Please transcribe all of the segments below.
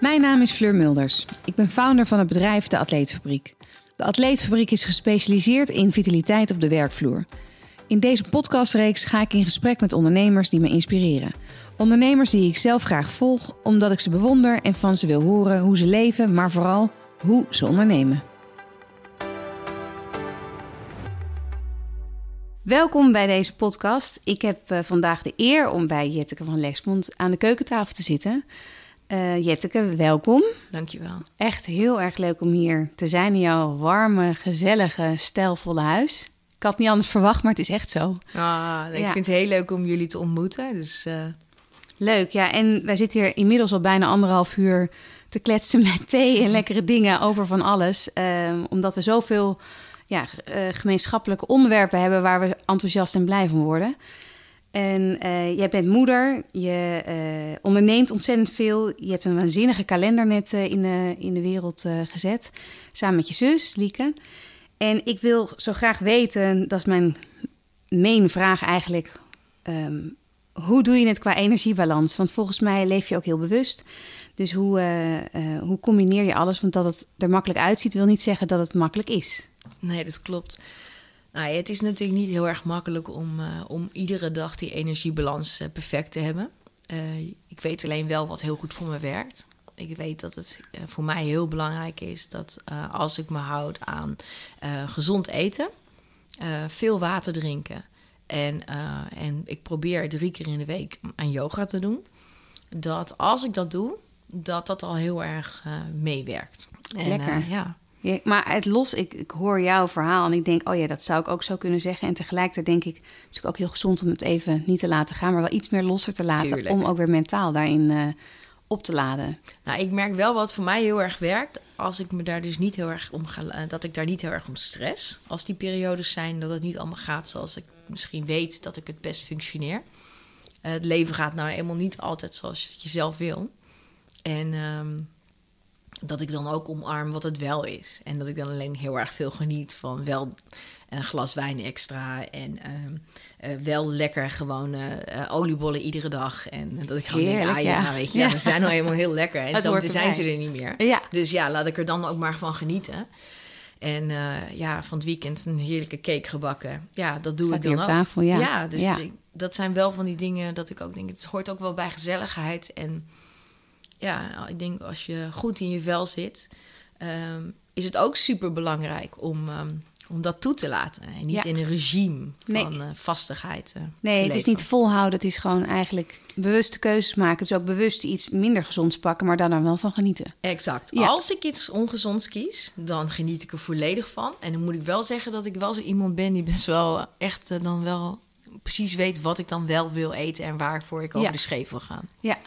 Mijn naam is Fleur Mulders. Ik ben founder van het bedrijf De Atleetfabriek. De Atleetfabriek is gespecialiseerd in vitaliteit op de werkvloer. In deze podcastreeks ga ik in gesprek met ondernemers die me inspireren. Ondernemers die ik zelf graag volg, omdat ik ze bewonder en van ze wil horen hoe ze leven, maar vooral hoe ze ondernemen. Welkom bij deze podcast. Ik heb uh, vandaag de eer om bij Jetteke van Lexmond aan de keukentafel te zitten. Uh, Jetteke, welkom. Dankjewel. Echt heel erg leuk om hier te zijn in jouw warme, gezellige, stijlvolle huis. Ik had niet anders verwacht, maar het is echt zo. Ah, ik ja. vind het heel leuk om jullie te ontmoeten. Dus, uh... Leuk, ja. En wij zitten hier inmiddels al bijna anderhalf uur te kletsen met thee en lekkere dingen over van alles. Uh, omdat we zoveel ja, gemeenschappelijke onderwerpen hebben waar we enthousiast en blij van worden. En uh, jij bent moeder, je uh, onderneemt ontzettend veel. Je hebt een waanzinnige kalender net uh, in, de, de wereld gezet. Samen met je zus, Lieke. En ik wil zo graag weten, dat is mijn main vraag eigenlijk. Um, hoe doe je het qua energiebalans? Want volgens mij leef je ook heel bewust. Dus hoe, hoe combineer je alles? Want dat het er makkelijk uitziet, wil niet zeggen dat het makkelijk is. Nee, dat klopt. Nou, het is natuurlijk niet heel erg makkelijk om, uh, om iedere dag die energiebalans uh, perfect te hebben. Uh, ik weet alleen wel wat heel goed voor me werkt. Ik weet dat het voor mij heel belangrijk is dat als ik me houd aan gezond eten, veel water drinken en, en ik probeer drie keer in de week aan yoga te doen, dat als ik dat doe, dat dat al heel erg meewerkt. Lekker. ja. Ja, maar het los, ik, ik hoor jouw verhaal en ik denk, oh ja, dat zou ik ook zo kunnen zeggen. En tegelijkertijd denk ik, het is ook heel gezond om het even niet te laten gaan, maar wel iets meer losser te laten. Tuurlijk. Om ook weer mentaal daarin uh, op te laden. Nou, ik merk wel wat voor mij heel erg werkt. Als ik me daar dus niet heel erg om ga, dat ik daar niet heel erg om stress. Als die periodes zijn, dat het niet allemaal gaat zoals ik misschien weet dat ik het best functioneer. Uh, het leven gaat nou eenmaal niet altijd zoals je zelf wil. En. Um, dat ik dan ook omarm wat het wel is. En dat ik dan alleen heel erg veel geniet van wel een glas wijn extra. En uh, uh, wel lekker gewoon uh, oliebollen iedere dag. En dat ik gewoon Heerlijk, denk, ah ja, ja. weet je, ja. ze zijn nou helemaal heel lekker. En zo zijn ze er niet meer. Ja. Dus ja, laat ik er dan ook maar van genieten. En ja, van het weekend een heerlijke cake gebakken. Ja, dat doe Staat ik dan op ook. tafel, ja. Ja, dus ik, dat zijn wel van die dingen dat ik ook denk... het hoort ook wel bij gezelligheid en ja, ik denk als je goed in je vel zit, um, is het ook super belangrijk om, um, om dat toe te laten. En niet in een regime van nee. uh, vastigheid. Uh, nee, het is niet volhouden. Het is gewoon eigenlijk bewuste keuzes maken. Dus ook bewust iets minder gezonds pakken, maar daar dan wel van genieten. Exact. Ja. Als ik iets ongezonds kies, dan geniet ik er volledig van. En dan moet ik wel zeggen dat ik wel zo iemand ben die best wel echt uh, dan wel precies weet wat ik dan wel wil eten en waarvoor ik over de scheef wil gaan. Ja.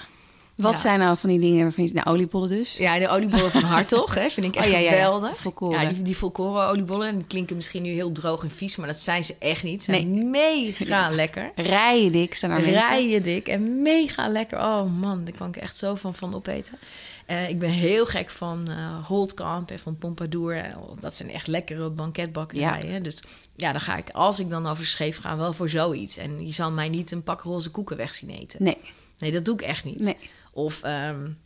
Wat ja. zijn nou van die dingen waarvan je... Nou, oliebollen dus. Ja, de oliebollen van Hartog, hè, vind ik echt oh, ja, ja, geweldig. Ja, die, die volkoren oliebollen. Die klinken misschien nu heel droog en vies, maar dat zijn ze echt niet. Ze zijn nee. mega lekker. Rijen dik zijn er Rijen dik en mega lekker. Oh man, daar kan ik echt zo van, van opeten. Uh, ik ben heel gek van uh, Holtkamp en van Pompadour. Dat zijn echt lekkere banketbakkerijen. Ja. Dus ja, dan ga ik, als ik dan over scheef ga, wel voor zoiets. En je zal mij niet een pak roze koeken weg zien eten. Nee. Nee, dat doe ik echt niet. Nee. Of um,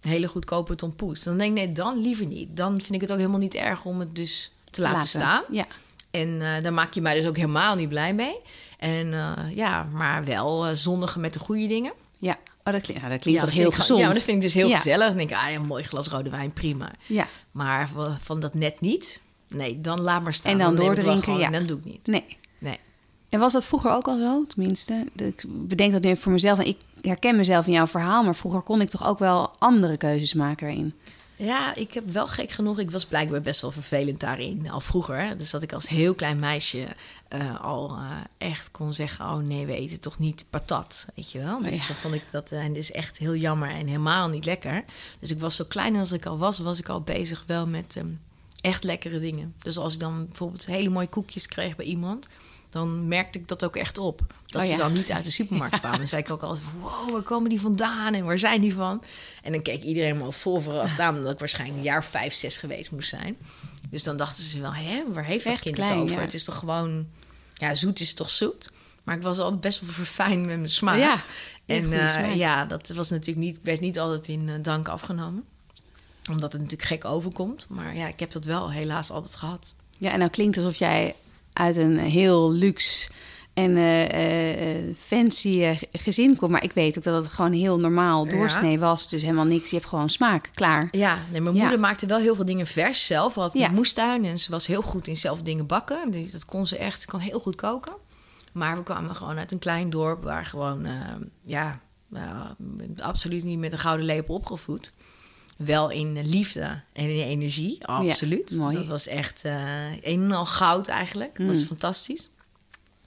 hele goedkope tompoes. Dan denk ik, nee, dan liever niet. Dan vind ik het ook helemaal niet erg om het dus te laten, laten. staan. Ja. En uh, daar maak je mij dus ook helemaal niet blij mee. En uh, ja, maar wel uh, zondigen met de goede dingen. Ja, oh, dat, klinkt, nou, dat klinkt ja, toch heel gezond. Ja, dat vind ik dus heel ja. gezellig. Dan denk ik, ah, een mooi glas rode wijn, prima. Ja. Maar van dat net niet, nee, dan laat maar staan. En dan, dan doordrinken, ja. Dan doe ik niet. Nee. En was dat vroeger ook al zo? Tenminste, ik bedenk dat nu even voor mezelf. En ik herken mezelf in jouw verhaal, maar vroeger kon ik toch ook wel andere keuzes maken daarin. Ja, ik heb wel gek genoeg. Ik was blijkbaar best wel vervelend daarin. Al vroeger. Dus dat ik als heel klein meisje uh, al uh, echt kon zeggen: Oh nee, we eten toch niet patat. Weet je wel? Dus ja. dan vond ik dat. En uh, is echt heel jammer en helemaal niet lekker. Dus ik was zo klein als ik al was, was ik al bezig wel met um, echt lekkere dingen. Dus als ik dan bijvoorbeeld hele mooie koekjes kreeg bij iemand dan merkte ik dat ook echt op. Dat oh, ze ja. dan niet uit de supermarkt kwamen. Dan zei ik ook altijd, wow, waar komen die vandaan en waar zijn die van? En dan keek iedereen me altijd vol verrast aan... dat ik waarschijnlijk een jaar vijf, zes geweest moest zijn. Dus dan dachten ze wel, hè, waar heeft dat kind klein, het over? Ja. Het is toch gewoon... Ja, zoet is toch zoet? Maar ik was altijd best wel verfijnd met mijn smaak. Ja, en eh, smaak. ja, dat was natuurlijk niet, werd niet altijd in eh, dank afgenomen. Omdat het natuurlijk gek overkomt. Maar ja, ik heb dat wel helaas altijd gehad. Ja, en nou klinkt alsof jij uit een heel luxe en eh, eh, eh, fancy gezin komt. Maar ik weet ook dat het gewoon heel normaal Ja. doorsnee was. Dus helemaal niks. Je hebt gewoon smaak. Klaar. Ja, nee, mijn Ja. moeder maakte wel heel veel dingen vers zelf. Had Ja. moestuin en ze was heel goed in zelf dingen bakken. Dus dat kon ze echt. Ze kon heel goed koken. Maar we kwamen gewoon uit een klein dorp waar gewoon, ja, absoluut niet met een gouden lepel opgevoed. Wel in liefde en in energie, absoluut. Dat was echt eh een en al goud eigenlijk. Dat was Mm. fantastisch.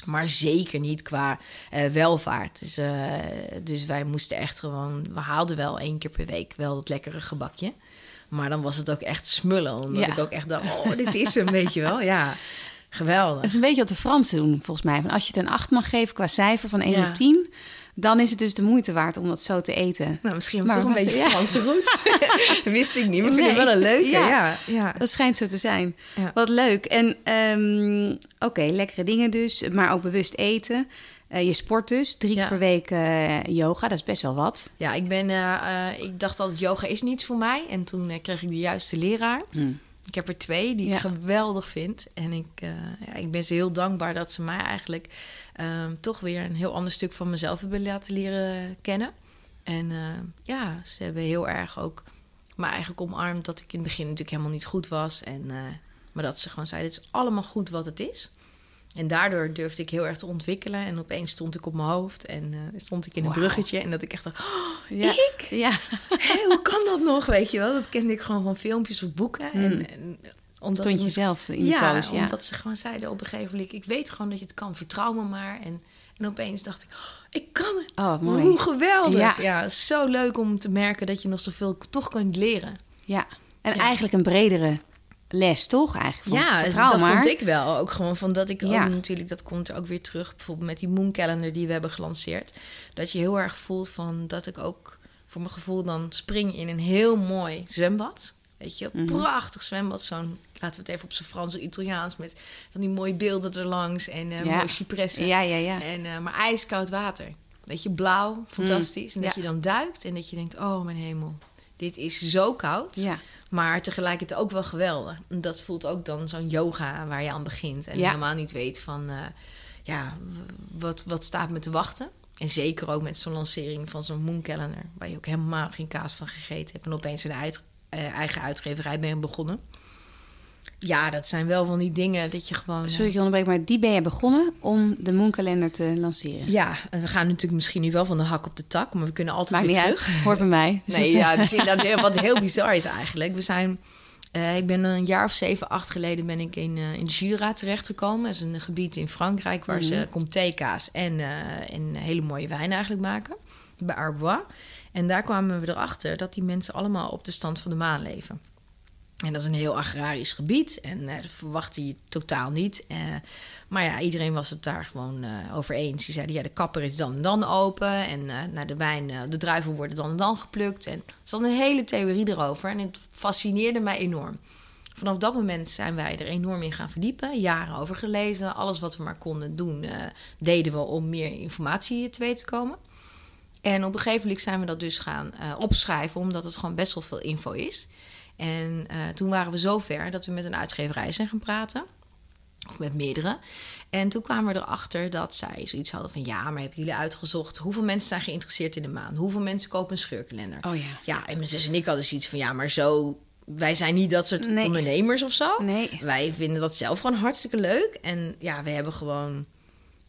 Maar zeker niet qua eh, welvaart. Dus, eh, dus wij moesten echt gewoon... We haalden wel één keer per week wel dat lekkere gebakje. Maar dan was het ook echt smullen. Omdat Ja. ik ook echt dacht, oh, dit is hem, weet je wel. Ja, geweldig. Dat is een beetje wat de Fransen doen, volgens mij. Van als je het een 8 mag geven qua cijfer van 1 Ja. op 10... dan is het dus de moeite waard om dat zo te eten. Nou, misschien Maar toch een beetje ja. Franse roots. Wist ik niet, maar vind Nee. ik wel een leuke. Ja. Ja, ja. Dat schijnt zo te zijn. Ja. Wat leuk. En ehm, oké, lekkere dingen dus, maar ook bewust eten. Eh, je sport dus, drie keer per week eh, yoga, dat is best wel wat. Ja, ik, ben, eh, ik dacht altijd, yoga is niets voor mij. En toen kreeg ik de juiste leraar. Ik heb er twee die Ja. ik geweldig vind. En ik, eh, ja, ik ben ze heel dankbaar dat ze mij eigenlijk ehm, toch weer een heel ander stuk van mezelf hebben laten leren kennen. En eh, ja, ze hebben heel erg ook me eigenlijk omarmd dat ik in het begin natuurlijk helemaal niet goed was. En, eh, maar dat ze gewoon zeiden, het is allemaal goed wat het is. En daardoor durfde ik heel erg te ontwikkelen. En opeens stond ik op mijn hoofd en eh, stond ik in een bruggetje. En dat ik echt dacht, oh, Ja. ik? Ja. Hoe kan dat nog, weet je wel? Dat kende ik gewoon van filmpjes of boeken. En, en omdat Stond ik je zelf in je ja, pose, ja. omdat ze gewoon zeiden op een gegeven moment... ik weet gewoon dat je het kan, vertrouw me maar. En, en opeens dacht ik, oh, ik kan het. Oh, mooi. Hoe geweldig. Ja. Ja. zo leuk om te merken dat je nog zoveel toch kunt leren. ja. En Ja. eigenlijk een bredere les, toch? Eigenlijk van ja, vertrouw dat maar. vond ik wel. Ook gewoon van dat ik Ja. ook natuurlijk, dat komt er ook weer terug, bijvoorbeeld met die Moon Calendar die we hebben gelanceerd. Dat je heel erg voelt van dat ik ook voor mijn gevoel dan spring in een heel mooi zwembad. Weet je, Mhm. prachtig zwembad. Zo'n, laten we het even op zijn Frans of Italiaans, met van die mooie beelden erlangs en eh Ja. mooie cipressen. Ja, ja, ja. En, eh, maar ijskoud water. Weet je, blauw, fantastisch. en dat ja. je dan duikt en dat je denkt, oh mijn hemel, dit is zo koud. Ja. Maar tegelijkertijd ook wel geweldig. Dat voelt ook dan zo'n yoga waar je aan begint. En Ja. helemaal niet weet van, eh, ja, wat, wat staat me te wachten. En zeker ook met zo'n lancering van zo'n Moon Calendar. Waar je ook helemaal geen kaas van gegeten hebt. En opeens een uit, eh, eigen uitgeverij bent begonnen. Ja, dat zijn wel van die dingen dat je gewoon... Sorry, ik onderbreek, maar die ben je begonnen om de Moonkalender te lanceren. Ja, en we gaan natuurlijk misschien nu wel van de hak op de tak. Maar we kunnen altijd Maakt weer niet terug. uit, hoort bij mij. Dus Nee, dat- ja, het is inderdaad heel, wat heel bizar is eigenlijk. We zijn, eh, ik ben een jaar of zeven, acht geleden ben ik in, eh in Jura terechtgekomen. Dat is een gebied in Frankrijk waar ze comté-kaas en, eh, en hele mooie wijn eigenlijk maken. Bij Arbois. En daar kwamen we erachter dat die mensen allemaal op de stand van de maan leven. En dat is een heel agrarisch gebied. En eh, dat verwachtte je totaal niet. Eh, maar ja, iedereen was het daar gewoon eh, over eens. Die zeiden, ja, de kapper is dan en dan open. En eh nou, de wijn, de druiven worden dan en dan geplukt. En er zat een hele theorie erover. En het fascineerde mij enorm. Vanaf dat moment zijn wij er enorm in gaan verdiepen. Jaren over gelezen. Alles wat we maar konden doen, deden we om meer informatie te weten te komen. En op een gegeven moment zijn we dat dus gaan opschrijven, omdat het gewoon best wel veel info is. En eh, toen waren we zover dat we met een uitgeverij zijn gaan praten. Of met meerdere. En toen kwamen we erachter dat zij zoiets hadden van... ja, maar hebben jullie uitgezocht hoeveel mensen zijn geïnteresseerd in de maan? Hoeveel mensen kopen een scheurkalender? Oh ja. Ja, en mijn zus en ik hadden zoiets van... ja, maar zo... wij zijn niet dat soort Nee. ondernemers of zo. Nee. Wij vinden dat zelf gewoon hartstikke leuk. En ja, we hebben gewoon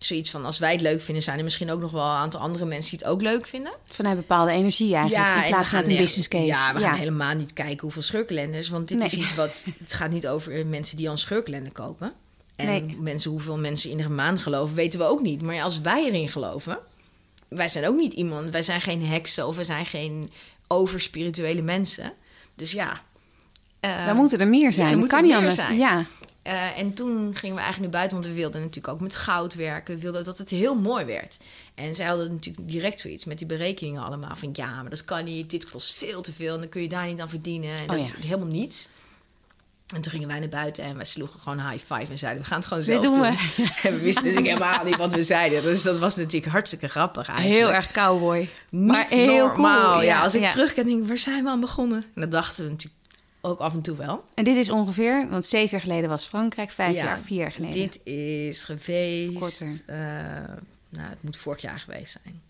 zoiets van... als wij het leuk vinden, zijn er misschien ook nog wel een aantal andere mensen... die het ook leuk vinden. Vanuit bepaalde energie eigenlijk, en in plaats van een echt- business case. Ja, we gaan helemaal niet kijken hoeveel scheurkalenders. Want dit Nee. is iets wat... Het gaat niet over mensen die al een scheurkalender kopen. En Nee. mensen, hoeveel mensen in de maan geloven, weten we ook niet. Maar als wij erin geloven... Wij zijn ook niet iemand... Wij zijn geen heksen of we zijn geen overspirituele mensen. Dus ja... eh, Dan moeten er meer ja, zijn. er dat kan niet anders. zijn. Ja. Eh, en toen gingen we eigenlijk naar buiten, want we wilden natuurlijk ook met goud werken. We wilden dat het heel mooi werd. En zij hadden natuurlijk direct zoiets met die berekeningen allemaal. Van ja, maar dat kan niet, dit kost veel te veel en dan kun je daar niet aan verdienen. En Oh ja. helemaal niets. En toen gingen wij naar buiten en wij sloegen gewoon high five en zeiden: We gaan het gewoon zelf doen doen. we. En we wisten natuurlijk helemaal niet wat we zeiden. Dus dat was natuurlijk hartstikke grappig eigenlijk. Heel erg cowboy. Niet maar heel normaal. cool. Ja, als ik ja. terugkijk, denk ik: Waar zijn we aan begonnen? En dat dachten we natuurlijk ook af en toe wel. En dit is ongeveer, want zeven jaar geleden was Frankrijk, vijf Ja, jaar, vier jaar geleden. Dit is geweest. Korter. eh, nou, het moet vorig jaar geweest zijn.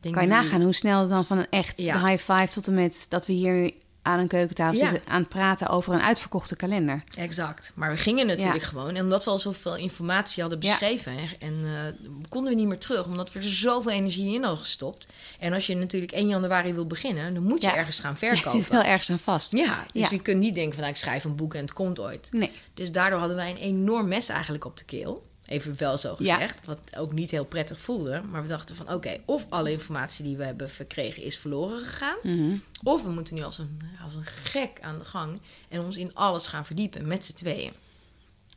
Denk kan je nagaan hoe snel het dan van een echt Ja. de high five tot en met dat we hier aan een keukentafel Ja. zitten aan het praten over een uitverkochte kalender. Exact. Maar we gingen natuurlijk Ja. gewoon. En omdat we al zoveel informatie hadden beschreven. En, en eh, konden we niet meer terug. Omdat we er zoveel energie in hadden gestopt. En als je natuurlijk 1 januari wil beginnen. Dan moet je ergens gaan Je verkopen. zit wel ergens aan vast. Ja, dus je kunt niet denken van nou, ik schrijf een boek en het komt ooit. Nee. Dus daardoor hadden wij een enorm mes eigenlijk op de keel. Even wel zo Ja. gezegd. Wat ook niet heel prettig voelde. Maar we dachten van oké, of alle informatie die we hebben verkregen is verloren gegaan. Mhm. Of we moeten nu als een, als een gek aan de gang. En ons in alles gaan verdiepen met z'n tweeën.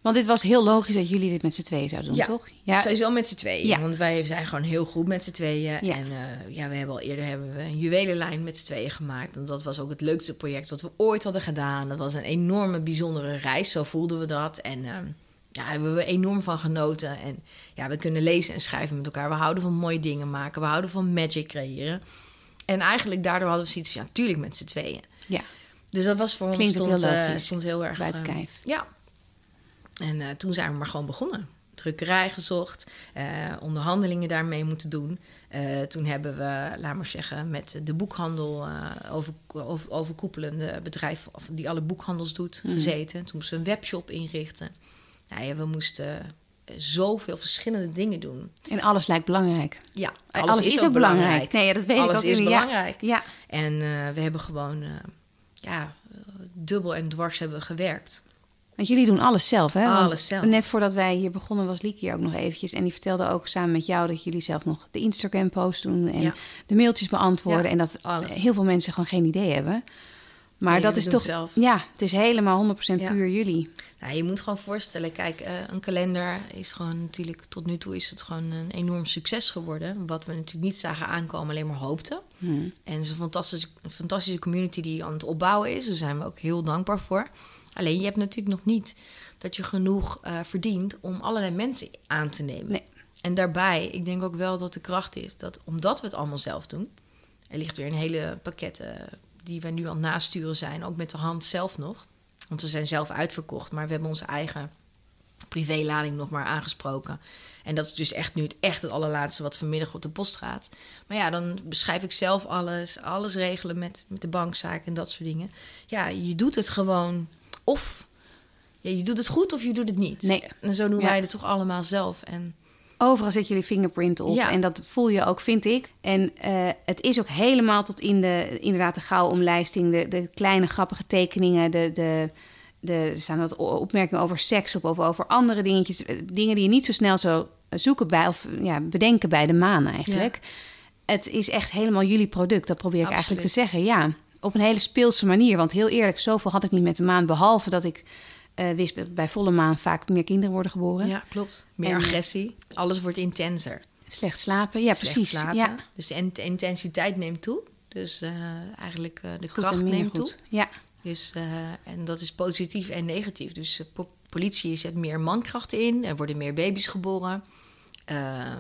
Want dit was heel logisch dat jullie dit met z'n tweeën zouden doen, Ja, toch? Ja, Sowieso met z'n tweeën. Ja. Want wij zijn gewoon heel goed met z'n tweeën. Ja. En eh, ja, we hebben al eerder hebben we een juwelenlijn met z'n tweeën gemaakt. En dat was ook het leukste project wat we ooit hadden gedaan. Dat was een enorme, bijzondere reis. Zo voelden we dat. En eh, ja, daar hebben we enorm van genoten. En ja, we kunnen lezen en schrijven met elkaar. We houden van mooie dingen maken. We houden van magic creëren. En eigenlijk daardoor hadden we zoiets van, ja, tuurlijk met z'n tweeën. ja. Dus dat was voor ons Klinkt stond, heel eh, stond heel erg Buiten eh, kijf. Ja. En eh, toen zijn we maar gewoon begonnen. Drukkerij gezocht, onderhandelingen daarmee moeten doen. Toen hebben we, laat maar zeggen, met de boekhandel over, over, overkoepelende bedrijf of die alle boekhandels doet Mhm. gezeten. Toen moesten we een webshop inrichten. Nou ja, we moesten eh, zoveel verschillende dingen doen. En alles lijkt belangrijk. Ja, Alles, is, ook belangrijk. Nee, ja, dat weet alles ik ook. is Ja. belangrijk. Ja. En eh, we hebben gewoon eh, ja, dubbel en dwars hebben we gewerkt. Want jullie doen alles zelf, hè? Want Alles zelf. Net voordat wij hier begonnen was Liek hier ook nog eventjes. En die vertelde ook samen met jou dat jullie zelf nog de Instagram-post doen... en Ja. de mailtjes beantwoorden. Ja, en dat alles. heel veel mensen gewoon geen idee hebben. Maar Nee, dat is toch... zelf. Ja, het is helemaal 100% Ja. puur jullie. Nou, je moet gewoon voorstellen, kijk, eh, een kalender is gewoon natuurlijk, tot nu toe is het gewoon een enorm succes geworden. Wat we natuurlijk niet zagen aankomen, alleen maar hoopten. Hmm. En het is een fantastische, een fantastische community die aan het opbouwen is. Daar zijn we ook heel dankbaar voor. Alleen je hebt natuurlijk nog niet dat je genoeg eh, verdient om allerlei mensen aan te nemen. Nee. En daarbij, ik denk ook wel dat de kracht is dat omdat we het allemaal zelf doen, er ligt weer een hele pakket eh, die we nu aan het nasturen zijn, ook met de hand zelf nog. Want we zijn zelf uitverkocht, maar we hebben onze eigen privélading nog maar aangesproken. En dat is dus echt nu het, echt het allerlaatste wat vanmiddag op de post gaat. Maar ja, dan beschrijf ik zelf alles, alles regelen met, met de bankzaak en dat soort dingen. Ja, je doet het gewoon of ja, je doet het goed of je doet het niet. Nee. En zo doen Ja. wij het toch allemaal zelf. En Overal zet jullie fingerprint op. Ja. En dat voel je ook, vind ik. En eh, het is ook helemaal tot in de, inderdaad, de gauwomlijsting. De, de kleine grappige tekeningen. De, de, de, er staan wat opmerkingen over seks op. Of over andere dingetjes. eh, Dingen die je niet zo snel zou zoeken bij. Of ja, bedenken bij de maan eigenlijk. Het is echt helemaal jullie product. Dat probeer ik eigenlijk te zeggen. Ja, op een hele speelse manier. Want heel eerlijk, zoveel had ik niet met de maan. Behalve dat ik eh, wist dat bij volle maan vaak meer kinderen worden geboren. ja, klopt. Meer En- agressie. Alles wordt intenser. Slecht slapen. Ja, Slecht precies. slapen. Ja. Dus de in- de intensiteit neemt toe. Dus eh, eigenlijk eh, de Goed kracht neemt toe. Ja, Dus, en dat is positief en negatief. Dus de po- politie zet meer mankrachten in. Er worden meer baby's geboren. Eh, eh,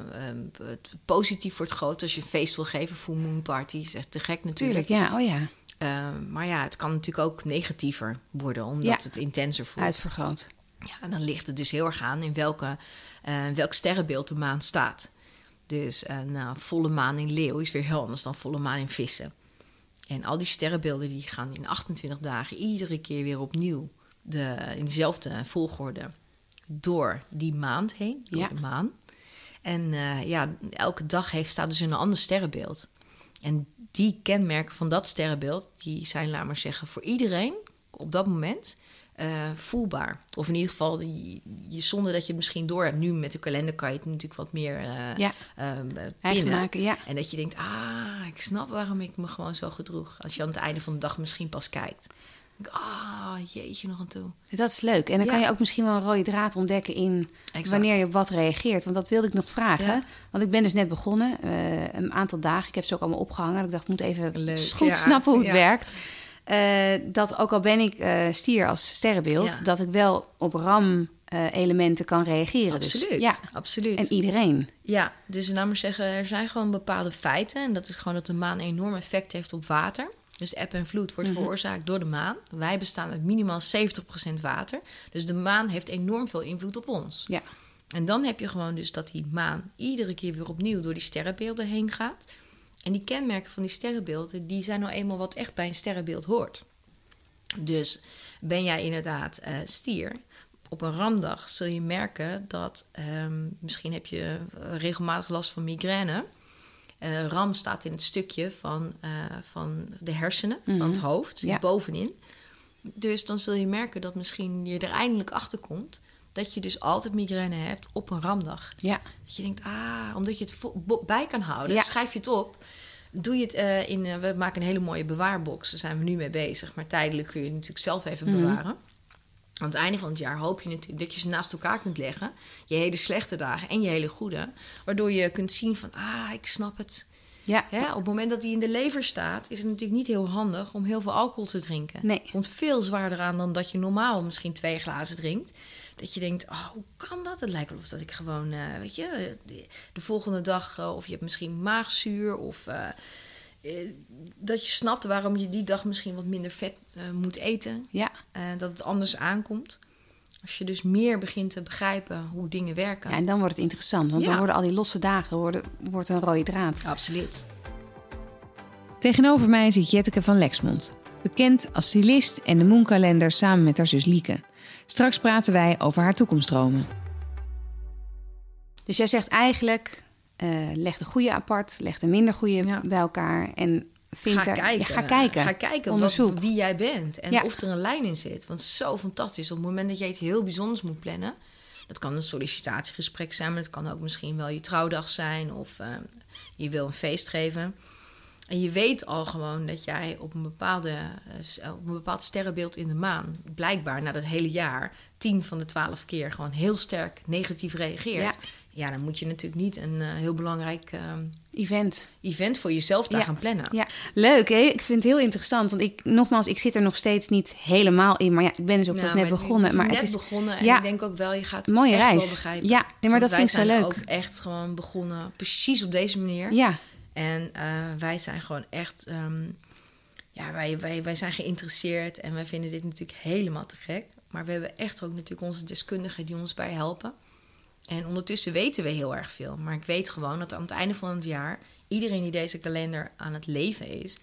het positief wordt groot als je een feest wil geven. Full moon party is echt te gek natuurlijk. tuurlijk. Ja, oh ja. Eh, maar ja, het kan natuurlijk ook negatiever worden. Omdat Ja. het intenser voelt. Uitvergroot. Ja, en dan ligt het dus heel erg aan in welke, eh, welk sterrenbeeld de maan staat. Dus een eh, volle maan in leeuw is weer heel anders dan volle maan in vissen. En al die sterrenbeelden die gaan in 28 dagen iedere keer weer opnieuw de, in dezelfde volgorde door die maand heen, door Ja. de maan. En eh, ja, elke dag heeft, staat dus in een ander sterrenbeeld. En die kenmerken van dat sterrenbeeld, die zijn, laat maar zeggen, voor iedereen op dat moment eh, voelbaar. Of in ieder geval, je, je- zonder dat je het misschien door hebt. Nu met de kalender kan je het natuurlijk wat meer eh Ja. eh, pinnen. maken, ja. En dat je denkt, ah, ik snap waarom ik me gewoon zo gedroeg. Als je aan het einde van de dag misschien pas kijkt. Ah, jeetje nog aan toe. Dat is leuk. En dan Ja. kan je ook misschien wel een rode draad ontdekken in Exact. wanneer je op wat reageert. Want dat wilde ik nog vragen. Ja. Want ik ben dus net begonnen, eh, een aantal dagen. Ik heb ze ook allemaal opgehangen. Ik dacht, ik moet even Leuk, goed ja. snappen hoe het werkt. eh, dat ook al ben ik eh, stier als sterrenbeeld, dat ik wel op ram-elementen kan reageren. Dus, Absoluut. ja, absoluut. en iedereen. Ja, dus laat maar zeggen, er zijn gewoon bepaalde feiten. En dat is gewoon dat de maan een enorm effect heeft op water. Dus eb en vloed wordt Mhm. veroorzaakt door de maan. Wij bestaan uit minimaal 70% water. Dus de maan heeft enorm veel invloed op ons. Ja. En dan heb je gewoon dus dat die maan iedere keer weer opnieuw door die sterrenbeelden heen gaat. En die kenmerken van die sterrenbeelden, die zijn nou eenmaal wat echt bij een sterrenbeeld hoort. Dus ben jij inderdaad eh, stier, op een ramdag zul je merken dat ehm, misschien heb je eh, regelmatig last van migraine. Ram staat in het stukje van, eh, van de hersenen, van het hoofd, Ja. bovenin. Dus dan zul je merken dat misschien je er eindelijk achter komt dat je dus altijd migraine hebt op een ramdag. Ja. Dat je denkt, ah, omdat je het bij kan houden, Ja. schrijf je het op. Doe je het eh, in, eh, we maken een hele mooie bewaarbox, daar zijn we nu mee bezig. Maar tijdelijk kun je het natuurlijk zelf even Mhm. bewaren. Aan het einde van het jaar hoop je natuurlijk dat je ze naast elkaar kunt leggen. Je hele slechte dagen en je hele goede. Waardoor je kunt zien van, ah, ik snap het. Ja. Hè, op het moment dat die in de lever staat, is het natuurlijk niet heel handig om heel veel alcohol te drinken. Nee. Het komt veel zwaarder aan dan dat je normaal misschien twee glazen drinkt. Dat je denkt, oh, hoe kan dat? Het lijkt wel of dat ik gewoon, eh, weet je, de, de volgende dag, eh, of je hebt misschien maagzuur, of eh, dat je snapt waarom je die dag misschien wat minder vet eh, moet eten. Ja. eh, dat het anders aankomt. Als je dus meer begint te begrijpen hoe dingen werken. ja, en dan wordt het interessant. Want Ja. dan worden al die losse dagen worden, wordt een rode draad. Absoluut. Tegenover mij zit Jetteke van Lexmond. Bekend als stylist en de Moonkalender samen met haar zus Lieke. Straks praten wij over haar toekomstdromen. Dus jij zegt eigenlijk, eh, leg de goede apart, leg de minder goede Ja. bij elkaar en vind Ga er- kijken. Ja, ga kijken. Ga kijken Onderzoek. Wat, wie jij bent. En Ja. of er een lijn in zit. Want zo fantastisch. Op het moment dat je iets heel bijzonders moet plannen. Dat kan een sollicitatiegesprek zijn. Maar het kan ook misschien wel je trouwdag zijn. Of eh, je wil een feest geven. En je weet al gewoon dat jij op een, bepaalde, eh, op een bepaald sterrenbeeld in de maan... blijkbaar na dat hele jaar... tien van de twaalf keer gewoon heel sterk negatief reageert. Ja, dan moet je natuurlijk niet een eh, heel belangrijk eh, Event. event voor jezelf daar Ja. gaan plannen. Ja, leuk hè? Ik vind het heel interessant. Want ik, nogmaals, ik zit er nog steeds niet helemaal in. Maar ja, ik ben dus ook pas Nou, net maar begonnen. Het is maar net het is begonnen en ja. ik denk ook wel, je gaat het Mooie echt reis. wel begrijpen. Ja, nee, maar dat vind ik zo zijn leuk. ook echt gewoon begonnen precies op deze manier. Ja, En eh, wij zijn gewoon echt, ehm, ja, wij, wij, wij zijn geïnteresseerd en wij vinden dit natuurlijk helemaal te gek. Maar we hebben echt ook natuurlijk onze deskundigen die ons bij helpen. En ondertussen weten we heel erg veel. Maar ik weet gewoon dat aan het einde van het jaar iedereen die deze kalender aan het leven is,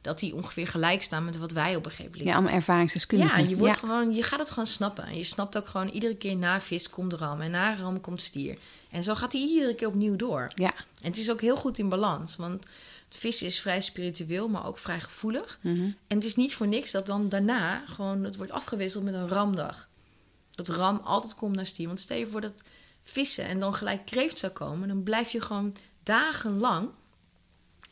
dat die ongeveer gelijk staan met wat wij op een gegeven moment ja allemaal ervaringsdeskundigen. ja, je, wordt Gewoon, je gaat het gewoon snappen. En je snapt ook gewoon, iedere keer na vis komt ram. En na ram komt stier. En zo gaat hij iedere keer opnieuw door. Ja, En het is ook heel goed in balans. Want vis is vrij spiritueel, maar ook vrij gevoelig. En het is niet voor niks dat dan daarna gewoon het wordt afgewisseld met een ramdag. Dat ram altijd komt naar stier. Want stel je voor dat vissen en dan gelijk kreeft zou komen... dan blijf je gewoon dagenlang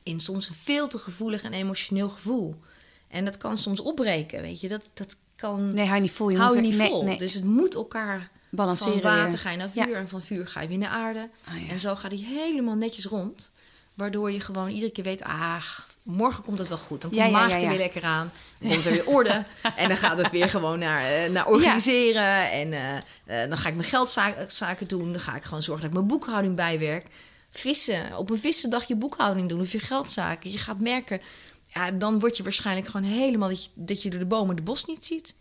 in soms een veel te gevoelig en emotioneel gevoel. En dat kan soms opbreken, weet je. Dat, dat kan... nee, hou je niet vol. Je hou je niet vol. Nee. Dus het moet elkaar Balanceren van water weer. ga je naar Ja. vuur en van vuur ga je weer naar aarde. Ah, ja. En zo gaat hij helemaal netjes rond. Waardoor je gewoon iedere keer weet, ah, morgen komt het wel goed. Dan komt Ja, ja, er weer lekker aan. Dan komt er weer orde. en dan gaat het weer gewoon naar, eh, naar organiseren. En eh, eh, dan ga ik mijn geldzaken doen. Dan ga ik gewoon zorgen dat ik mijn boekhouding bijwerk. Vissen, op een vissendag je boekhouding doen of je geldzaken. Je gaat merken, ja, dan word je waarschijnlijk gewoon helemaal dat je, dat je door de bomen de bos niet ziet.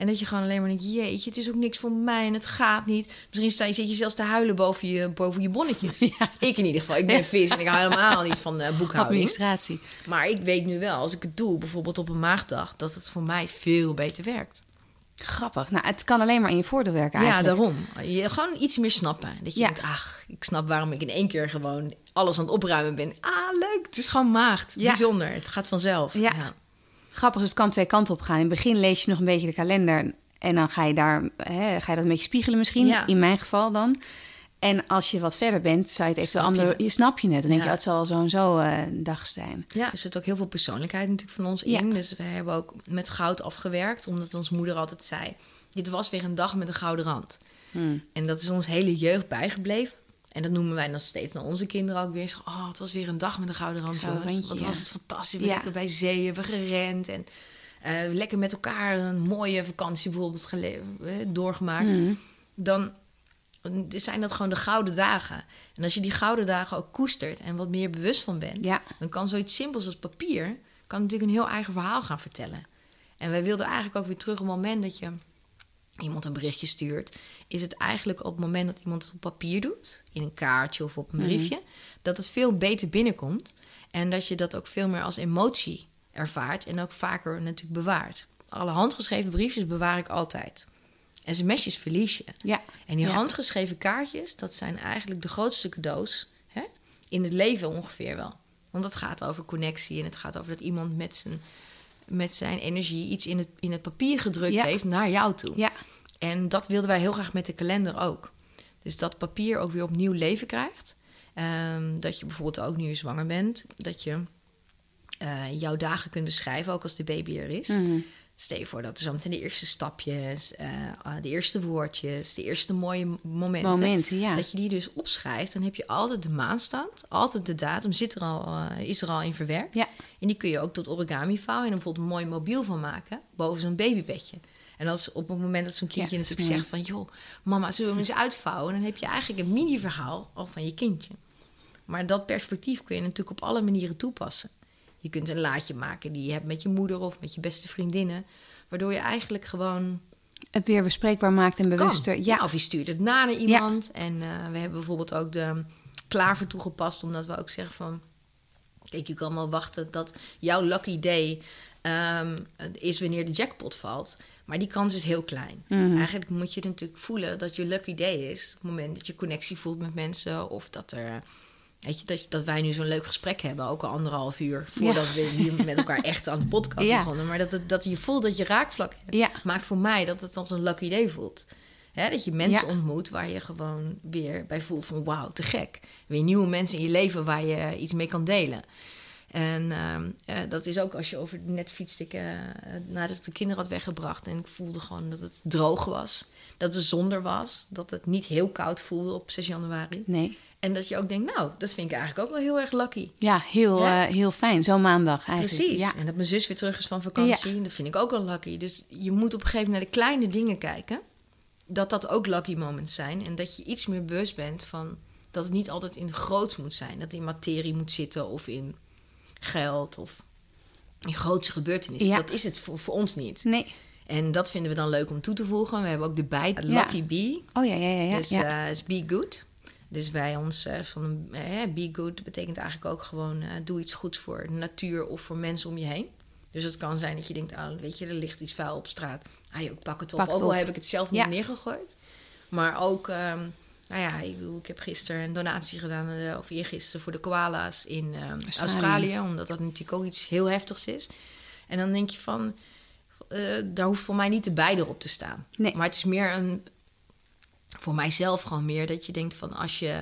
En dat je gewoon alleen maar denkt, jeetje, het is ook niks voor mij en het gaat niet. Misschien sta je, zit je zelfs te huilen boven je, boven je bonnetjes. Ik in ieder geval. Ik ben vis en ik hou helemaal niet van boekhouding. Administratie. Maar ik weet nu wel, als ik het doe, bijvoorbeeld op een maagdag... dat het voor mij veel beter werkt. Grappig. Nou, het kan alleen maar in je voordeel werken Ja, eigenlijk. daarom. Je gewoon iets meer snappen. Dat je Ja. denkt, ach, ik snap waarom ik in één keer gewoon alles aan het opruimen ben. Ah, leuk, het is gewoon maagd. Ja. Bijzonder, het gaat vanzelf. Ja. Grappig, dus het kan twee kanten op gaan. In het begin lees je nog een beetje de kalender. En dan ga je, daar, hè, ga je dat een beetje spiegelen misschien. Ja. In mijn geval dan. En als je wat verder bent, zou je het even Snap je snap je het. Dan denk je, Ja. oh, het zal zo en zo eh, een dag zijn. Ja, er zit ook heel veel persoonlijkheid natuurlijk van ons Ja. in. Dus we hebben ook met goud afgewerkt, omdat onze moeder altijd zei: Dit was weer een dag met een gouden rand. Hmm. En dat is ons hele jeugd bijgebleven. En dat noemen wij nog steeds naar onze kinderen ook weer. Zo, Oh, het was weer een dag met een gouden rand, jongens. Wat was het fantastisch. We Ja. lekker bij zee hebben gerend. En eh, lekker met elkaar een mooie vakantie bijvoorbeeld eh, doorgemaakt. Mhm. Dan zijn dat gewoon de gouden dagen. En als je die gouden dagen ook koestert en wat meer bewust van bent, Ja. dan kan zoiets simpels als papier kan natuurlijk een heel eigen verhaal gaan vertellen. En wij wilden eigenlijk ook weer terug op het moment dat je iemand een berichtje stuurt, is het eigenlijk op het moment dat iemand het op papier doet, in een kaartje of op een briefje, dat het veel beter binnenkomt en dat je dat ook veel meer als emotie ervaart en ook vaker natuurlijk bewaart. Alle handgeschreven briefjes bewaar ik altijd. SMS'jes verlies je. Ja. En die Ja. handgeschreven kaartjes, dat zijn eigenlijk de grootste cadeaus hè? in het leven ongeveer wel. Want het gaat over connectie en het gaat over dat iemand met zijn, met zijn energie iets in het, in het papier gedrukt Ja. heeft naar jou toe. Ja. En dat wilden wij heel graag met de kalender ook. Dus dat papier ook weer opnieuw leven krijgt. Ehm, dat je bijvoorbeeld ook nu je zwanger bent, dat je eh, jouw dagen kunt beschrijven, ook als de baby er is. Mhm. Stel je voor dat er zo meteen de eerste stapjes, eh, de eerste woordjes, de eerste mooie momenten. Momenten, ja. Dat je die dus opschrijft. Dan heb je altijd de maandstand, altijd de datum zit er al, eh, is er al in verwerkt. Ja. En die kun je ook tot origami vouwen en er bijvoorbeeld een mooi mobiel van maken boven zo'n babybedje. En als op het moment dat zo'n kindje Ja, natuurlijk zegt van... joh, mama, zullen we hem eens uitvouwen? Dan heb je eigenlijk een mini-verhaal al van je kindje. Maar dat perspectief kun je natuurlijk op alle manieren toepassen. Je kunt een laadje maken die je hebt met je moeder of met je beste vriendinnen. Waardoor je eigenlijk gewoon Het weer bespreekbaar maakt en bewuster. Ja. Of je stuurt het na naar iemand. En eh, we hebben bijvoorbeeld ook de klaver toegepast. Omdat we ook zeggen van... Kijk, je kan wel wachten dat jouw lucky day ehm, is wanneer de jackpot valt. Maar die kans is heel klein. Mhm. Eigenlijk moet je natuurlijk voelen dat je lucky day is. Op het moment dat je connectie voelt met mensen. Of dat er... Weet je, dat, dat wij nu zo'n leuk gesprek hebben, ook al anderhalf uur voordat we hier met elkaar echt aan de podcast Ja. begonnen. Maar dat, je voelt dat je raakvlak hebt, Ja. maakt voor mij dat het als een lucky day voelt. Hè, dat je mensen ontmoet waar je gewoon weer bij voelt van wauw, te gek. Weer nieuwe mensen in je leven waar je iets mee kan delen. En ehm, eh, dat is ook als je over net fietste ik eh, nadat ik de kinderen had weggebracht en ik voelde gewoon dat het droog was, dat het zonder was, dat het niet heel koud voelde op 6 januari. Nee. En dat je ook denkt, nou, dat vind ik eigenlijk ook wel heel erg lucky. Ja, heel, Ja. heel fijn. Zo'n maandag eigenlijk. Precies. Ja. En dat mijn zus weer terug is van vakantie. Dat vind ik ook wel lucky. Dus je moet op een gegeven moment naar de kleine dingen kijken. Dat dat ook lucky moments zijn. En dat je iets meer bewust bent van dat het niet altijd in groots moet zijn. Dat het in materie moet zitten of in geld of in grootse gebeurtenissen. Ja. Dat is het voor, voor ons niet. Nee. En dat vinden we dan leuk om toe te voegen. We hebben ook de bij Ja. Lucky Bee. Oh ja, ja, ja. ja. Dus eh, is be good. Dus wij ons eh, van eh, be good betekent eigenlijk ook gewoon doe iets goeds voor de natuur of voor mensen om je heen. Dus het kan zijn dat je denkt, oh, weet je, er ligt iets vuil op straat. Ah, ik pak het op. Pak het ook al op. heb ik het zelf niet Ja. neergegooid. Maar ook, ehm, nou ja, ik, bedoel, ik heb gisteren een donatie gedaan, eh, of eergisteren, voor de koala's in ehm, Australië. Australië. Omdat dat natuurlijk ook iets heel heftigs is. En dan denk je van, eh, daar hoeft voor mij niet de beide op te staan. Nee. Maar het is meer een, voor mijzelf gewoon meer dat je denkt van als je,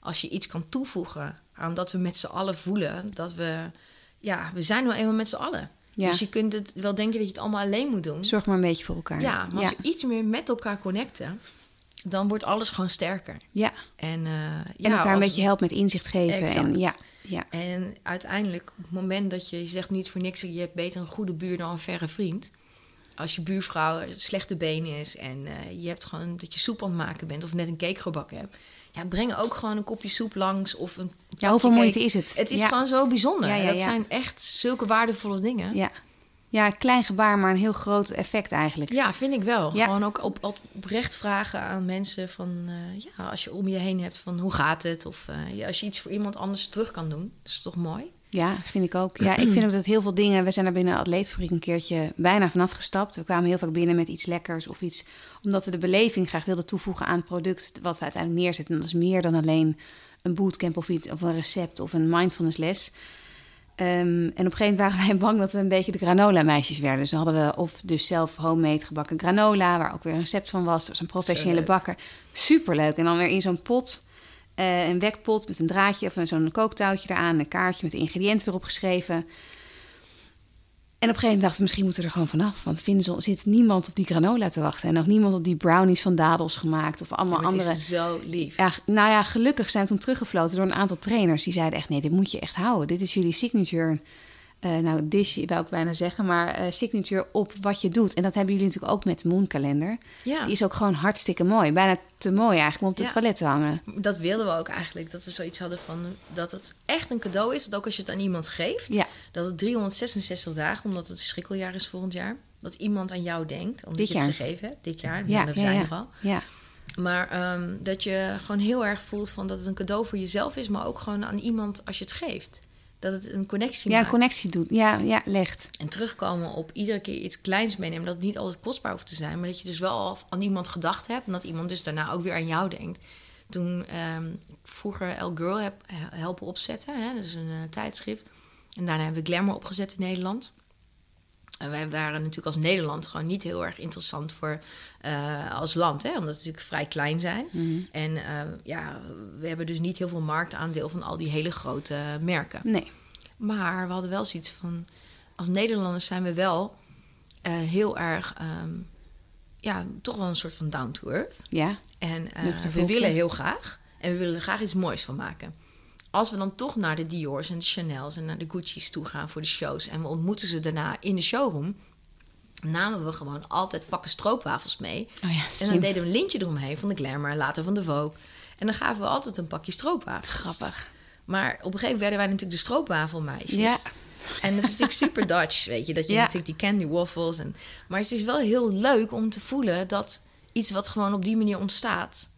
als je iets kan toevoegen aan dat we met z'n allen voelen dat we, ja, we zijn nou eenmaal met z'n allen. Ja. Dus je kunt het wel denken dat je het allemaal alleen moet doen. Zorg maar een beetje voor elkaar. Ja, maar ja. als we iets meer met elkaar connecten, dan wordt alles gewoon sterker. ja. En, eh, En ja, elkaar een beetje helpt met inzicht geven. En, Exact. ja, ja. En uiteindelijk, op het moment dat je, je zegt niet voor niks, je hebt beter een goede buur dan een verre vriend. Als je buurvrouw slechte benen is en eh, je hebt gewoon dat je soep aan het maken bent of net een cake gebakken hebt. Ja, breng ook gewoon een kopje soep langs of een. Ja, hoeveel moeite is het? Het is Ja. gewoon zo bijzonder. Ja, ja, dat zijn echt zulke waardevolle dingen. Ja. Ja, klein gebaar, maar een heel groot effect eigenlijk. Ja, vind ik wel. Ja. Gewoon ook op, op, oprecht vragen aan mensen van... eh, ja, als je om je heen hebt van hoe gaat het? Of eh, ja, als je iets voor iemand anders terug kan doen. Dat is toch mooi? Ja, vind ik ook. Ja, ik vind ook dat heel veel dingen... We zijn er binnen Atleetfabriek een keertje bijna vanaf gestapt. We kwamen heel vaak binnen met iets lekkers of iets... omdat we de beleving graag wilden toevoegen aan het product... wat we uiteindelijk neerzetten. En dat is meer dan alleen een bootcamp of iets... of een recept of een mindfulness les. Ehm, en op een gegeven moment waren wij bang dat we een beetje de granola-meisjes werden. Dus dan hadden we of dus zelf homemade gebakken granola... waar ook weer een recept van was. Er was een professionele bakker. Superleuk. En dan weer in zo'n pot... Eh, een wekpot met een draadje of zo'n kooktouwtje eraan, een kaartje met de ingrediënten erop geschreven. En op een gegeven moment dachten we, misschien moeten we er gewoon vanaf. Want vinden ze, zit niemand op die granola te wachten. En ook niemand op die brownies van dadels gemaakt. Of allemaal Ja, maar het andere. is zo lief. Ja, nou ja, gelukkig zijn we toen teruggefloten door een aantal trainers. Die zeiden echt, nee, dit moet je echt houden. Dit is jullie signature eh, nou, dish wou ik bijna zeggen, maar eh, signature op wat je doet. En dat hebben jullie natuurlijk ook met de Moonkalender. Ja. Die is ook gewoon hartstikke mooi. Bijna te mooi eigenlijk om op Ja. toilet te hangen. Dat wilden we ook eigenlijk. Dat we zoiets hadden van dat het echt een cadeau is. Dat ook als je het aan iemand geeft. Ja, Dat het 366 dagen, omdat het schrikkeljaar is volgend jaar. Dat iemand aan jou denkt. Omdat Dit je het jaar. gegeven hebt. Dit jaar. ja, we ja, zijn er al. ja. Maar ehm, dat je gewoon heel erg voelt van dat het een cadeau voor jezelf is. Maar ook gewoon aan iemand als je het geeft. Dat het een connectie ja maakt. connectie doet. Ja, ja, legt. En terugkomen op iedere keer iets kleins meenemen. Dat het niet altijd kostbaar hoeft te zijn. Maar dat je dus wel al aan iemand gedacht hebt. En dat iemand dus daarna ook weer aan jou denkt. Toen ehm, vroeger El Girl heb helpen opzetten. Hè? Dat is een eh, tijdschrift. En daarna hebben we Glamour opgezet in Nederland. En wij waren natuurlijk als Nederland gewoon niet heel erg interessant voor eh, als land. Hè? Omdat we natuurlijk vrij klein zijn. Mhm. En eh, ja, we hebben dus niet heel veel marktaandeel van al die hele grote merken. Nee. Maar we hadden wel zoiets van... Als Nederlanders zijn we wel eh, heel erg... ehm, ja, toch wel een soort van down to earth. Ja, En we willen heel graag. En we willen er graag iets moois van maken. Als we dan toch naar de Dior's en de Chanel's en naar de Gucci's toe gaan voor de shows... en we ontmoeten ze daarna in de showroom... namen we gewoon altijd pakken stroopwafels mee. Oh ja, en dan deden we een lintje eromheen van de Glamour, later van de Vogue. En dan gaven we altijd een pakje stroopwafels. grappig. Maar op een gegeven moment werden wij natuurlijk de stroopwafelmeisjes. Ja. En het is natuurlijk super Dutch, weet je. Dat je Ja. natuurlijk die candy waffles. En, maar het is wel heel leuk om te voelen dat iets wat gewoon op die manier ontstaat...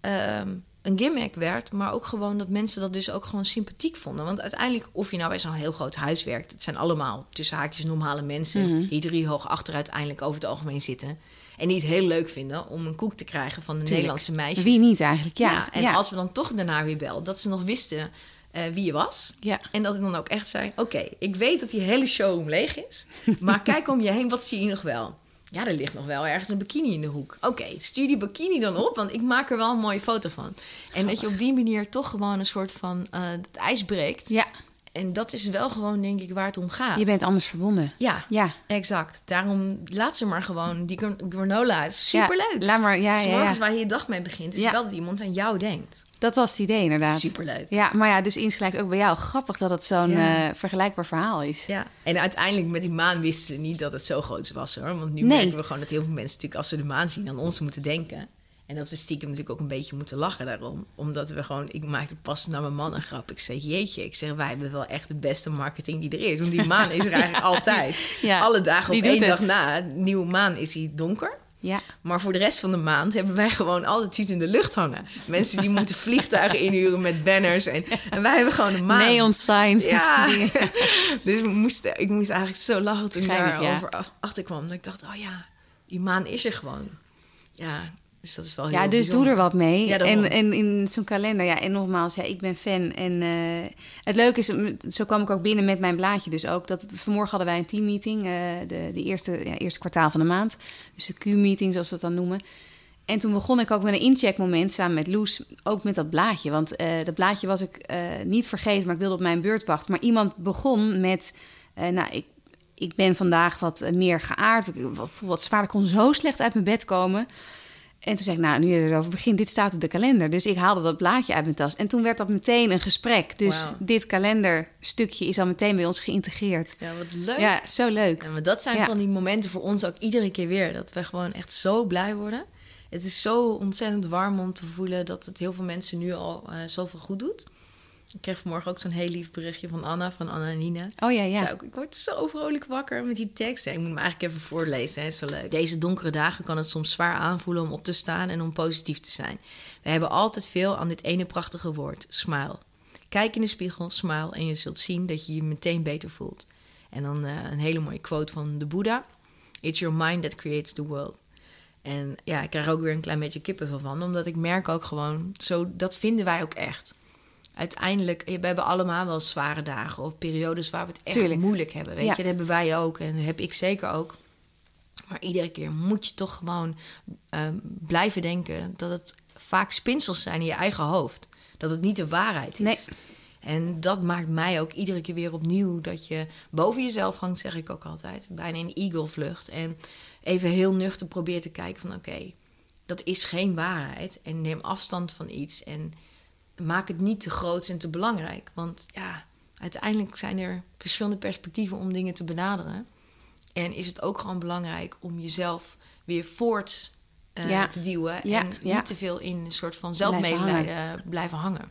ehm, een gimmick werd, maar ook gewoon dat mensen dat dus ook gewoon sympathiek vonden. Want uiteindelijk, of je nou bij zo'n heel groot huis werkt... het zijn allemaal tussen haakjes normale mensen... Mhm. die drie hoog achter uiteindelijk over het algemeen zitten... en die het heel leuk vinden om een koek te krijgen van de Tuurlijk. Nederlandse meisjes. Wie niet eigenlijk? Ja, Ja, en ja. als we dan toch daarna weer belden, dat ze nog wisten eh, wie je was. Ja. En dat ik dan ook echt zei: Oké, ik weet dat die hele showroom leeg is. Maar kijk om je heen, wat zie je nog wel? Ja, er ligt nog wel ergens een bikini in de hoek. Oké, stuur die bikini dan op, want ik maak er wel een mooie foto van. En dat je op die manier toch gewoon een soort van eh, het ijs breekt. ja, En dat is wel gewoon, denk ik, waar het om gaat. je bent anders verbonden. Ja, Ja, exact. Daarom laat ze maar gewoon die gran- granola. Het is superleuk. Ja, laat maar, ja, S ja, morgens ja. waar je je dag mee begint, is wel dat iemand aan jou denkt. Dat was het idee inderdaad. Superleuk. Ja, maar ja, dus insgelijks ook bij jou. Grappig dat het zo'n eh, vergelijkbaar verhaal is. Ja, en uiteindelijk met die maan wisten we niet dat het zo groot was hoor. Want nu Nee. merken we gewoon dat heel veel mensen natuurlijk als ze de maan zien aan ons moeten denken. En dat we stiekem natuurlijk ook een beetje moeten lachen daarom. Omdat we gewoon, ik maakte pas naar mijn man een grap. Ik zei, jeetje, ik zeg, wij hebben wel echt het beste marketing die er is. Want die maan is er eigenlijk altijd. Ja, Alle dagen op één dag het. na, nieuwe maan is hij donker. Ja, Maar voor de rest van de maand hebben wij gewoon altijd iets in de lucht hangen. Mensen die moeten vliegtuigen inhuren met banners. En, en wij hebben gewoon een maan. neon signs. Ja, dus we moesten, ik moest eigenlijk zo lachen toen ik daarover ja. af- achter kwam. Dat ik dacht, oh ja, die maan is er gewoon. Ja, dus dat is wel heel Ja, dus doe er wat mee. Ja, en, en in zo'n kalender, ja, en nogmaals, ja, ik ben fan. En eh, het leuke is, zo kwam ik ook binnen met mijn blaadje dus ook. Dat vanmorgen hadden wij een teammeeting, eh de, de eerste, ja, eerste kwartaal van de maand. Dus de Q-meeting, zoals we het dan noemen. En toen begon ik ook met een incheckmoment samen met Loes, ook met dat blaadje. Want eh, dat blaadje was ik niet vergeten, maar ik wilde op mijn beurt wachten. Maar iemand begon met, nou, ik, ik ben vandaag wat meer geaard. Ik voel wat zwaar, ik kon zo slecht uit mijn bed komen. En toen zei ik, nou, nu je erover begint, dit staat op de kalender. Dus ik haalde dat blaadje uit mijn tas. En toen werd dat meteen een gesprek. Dus dit kalenderstukje is al meteen bij ons geïntegreerd. Ja, wat leuk. Ja, zo leuk. Ja, maar dat zijn Ja. van die momenten voor ons ook iedere keer weer. Dat we gewoon echt zo blij worden. Het is zo ontzettend warm om te voelen dat het heel veel mensen nu al eh, zoveel goed doet. Ik kreeg vanmorgen ook zo'n heel lief berichtje van Anna, van Anna en Nina. Oh ja, Ja. ik word zo vrolijk wakker met die tekst. Ik moet hem eigenlijk even voorlezen, hè. is wel leuk. Deze donkere dagen kan het soms zwaar aanvoelen om op te staan en om positief te zijn. We hebben altijd veel aan dit ene prachtige woord, smile. Kijk in de spiegel, smile en je zult zien dat je je meteen beter voelt. En dan eh, een hele mooie quote van de Boeddha. It's your mind that creates the world. En ja, ik krijg ook weer een klein beetje kippenvel van. Omdat ik merk ook gewoon, zo, dat vinden wij ook echt. Uiteindelijk, we hebben allemaal wel zware dagen of periodes waar we het echt Tuurlijk. moeilijk hebben. Weet Ja. je, dat hebben wij ook en dat heb ik zeker ook. Maar iedere keer moet je toch gewoon ehm, blijven denken dat het vaak spinsels zijn in je eigen hoofd. Dat het niet de waarheid is. Nee. En dat maakt mij ook iedere keer weer opnieuw dat je boven jezelf hangt, zeg ik ook altijd. Bijna een eagle-vlucht. En even heel nuchter probeert te kijken van oké, dat is geen waarheid. En neem afstand van iets en maak het niet te groot en te belangrijk. Want ja, uiteindelijk zijn er verschillende perspectieven om dingen te benaderen. En is het ook gewoon belangrijk om jezelf weer voort eh, Ja. te duwen. Ja, en ja. niet te veel in een soort van zelfmedelijden blijven hangen.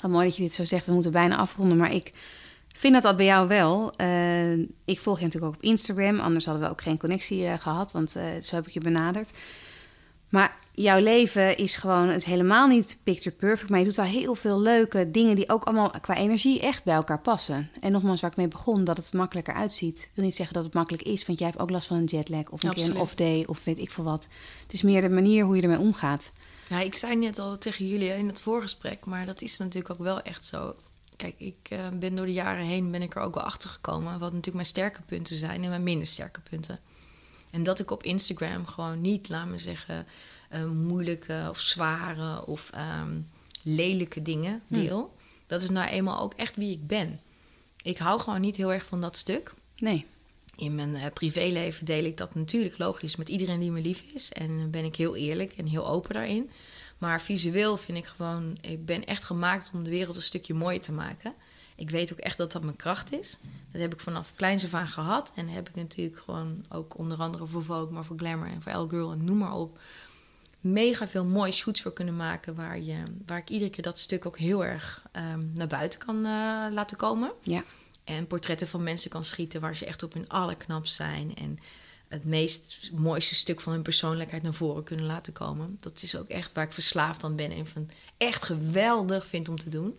Wat mooi dat je dit zo zegt. We moeten bijna afronden. Maar ik vind dat dat bij jou wel. Eh, ik volg je natuurlijk ook op Instagram. Anders hadden we ook geen connectie eh, gehad. Want eh, zo heb ik je benaderd. Maar jouw leven is gewoon... Het is helemaal niet picture perfect. Maar je doet wel heel veel leuke dingen... die ook allemaal qua energie echt bij elkaar passen. En nogmaals, waar ik mee begon... dat het makkelijker uitziet. Ik wil niet zeggen dat het makkelijk is. Want jij hebt ook last van een jetlag. Of een keer een Absoluut. off-day. Of weet ik veel wat. Het is meer de manier hoe je ermee omgaat. Ja, ik zei net al tegen jullie in het voorgesprek, maar dat is natuurlijk ook wel echt zo. Kijk, ik eh, ben door de jaren heen ben ik er ook wel achter gekomen wat natuurlijk mijn sterke punten zijn en mijn minder sterke punten. En dat ik op Instagram gewoon niet, laat me zeggen, eh, moeilijke of zware of ehm, lelijke dingen deel. Dat is nou eenmaal ook echt wie ik ben. Ik hou gewoon niet heel erg van dat stuk. Nee. In mijn eh, privéleven deel ik dat natuurlijk logisch met iedereen die me lief is. En eh, ben ik heel eerlijk en heel open daarin. Maar visueel vind ik gewoon, ik ben echt gemaakt om de wereld een stukje mooier te maken. Ik weet ook echt dat dat mijn kracht is. Dat heb ik vanaf kleins af aan gehad. En heb ik natuurlijk gewoon ook onder andere voor Vogue, maar voor Glamour en voor Elle Girl en noem maar op. Mega veel mooie shoots voor kunnen maken. Waar, je, waar ik iedere keer dat stuk ook heel erg ehm, naar buiten kan eh, laten komen. Ja. En portretten van mensen kan schieten waar ze echt op hun allerknapst zijn. En het meest mooiste stuk van hun persoonlijkheid naar voren kunnen laten komen. Dat is ook echt waar ik verslaafd aan ben en van echt geweldig vind om te doen.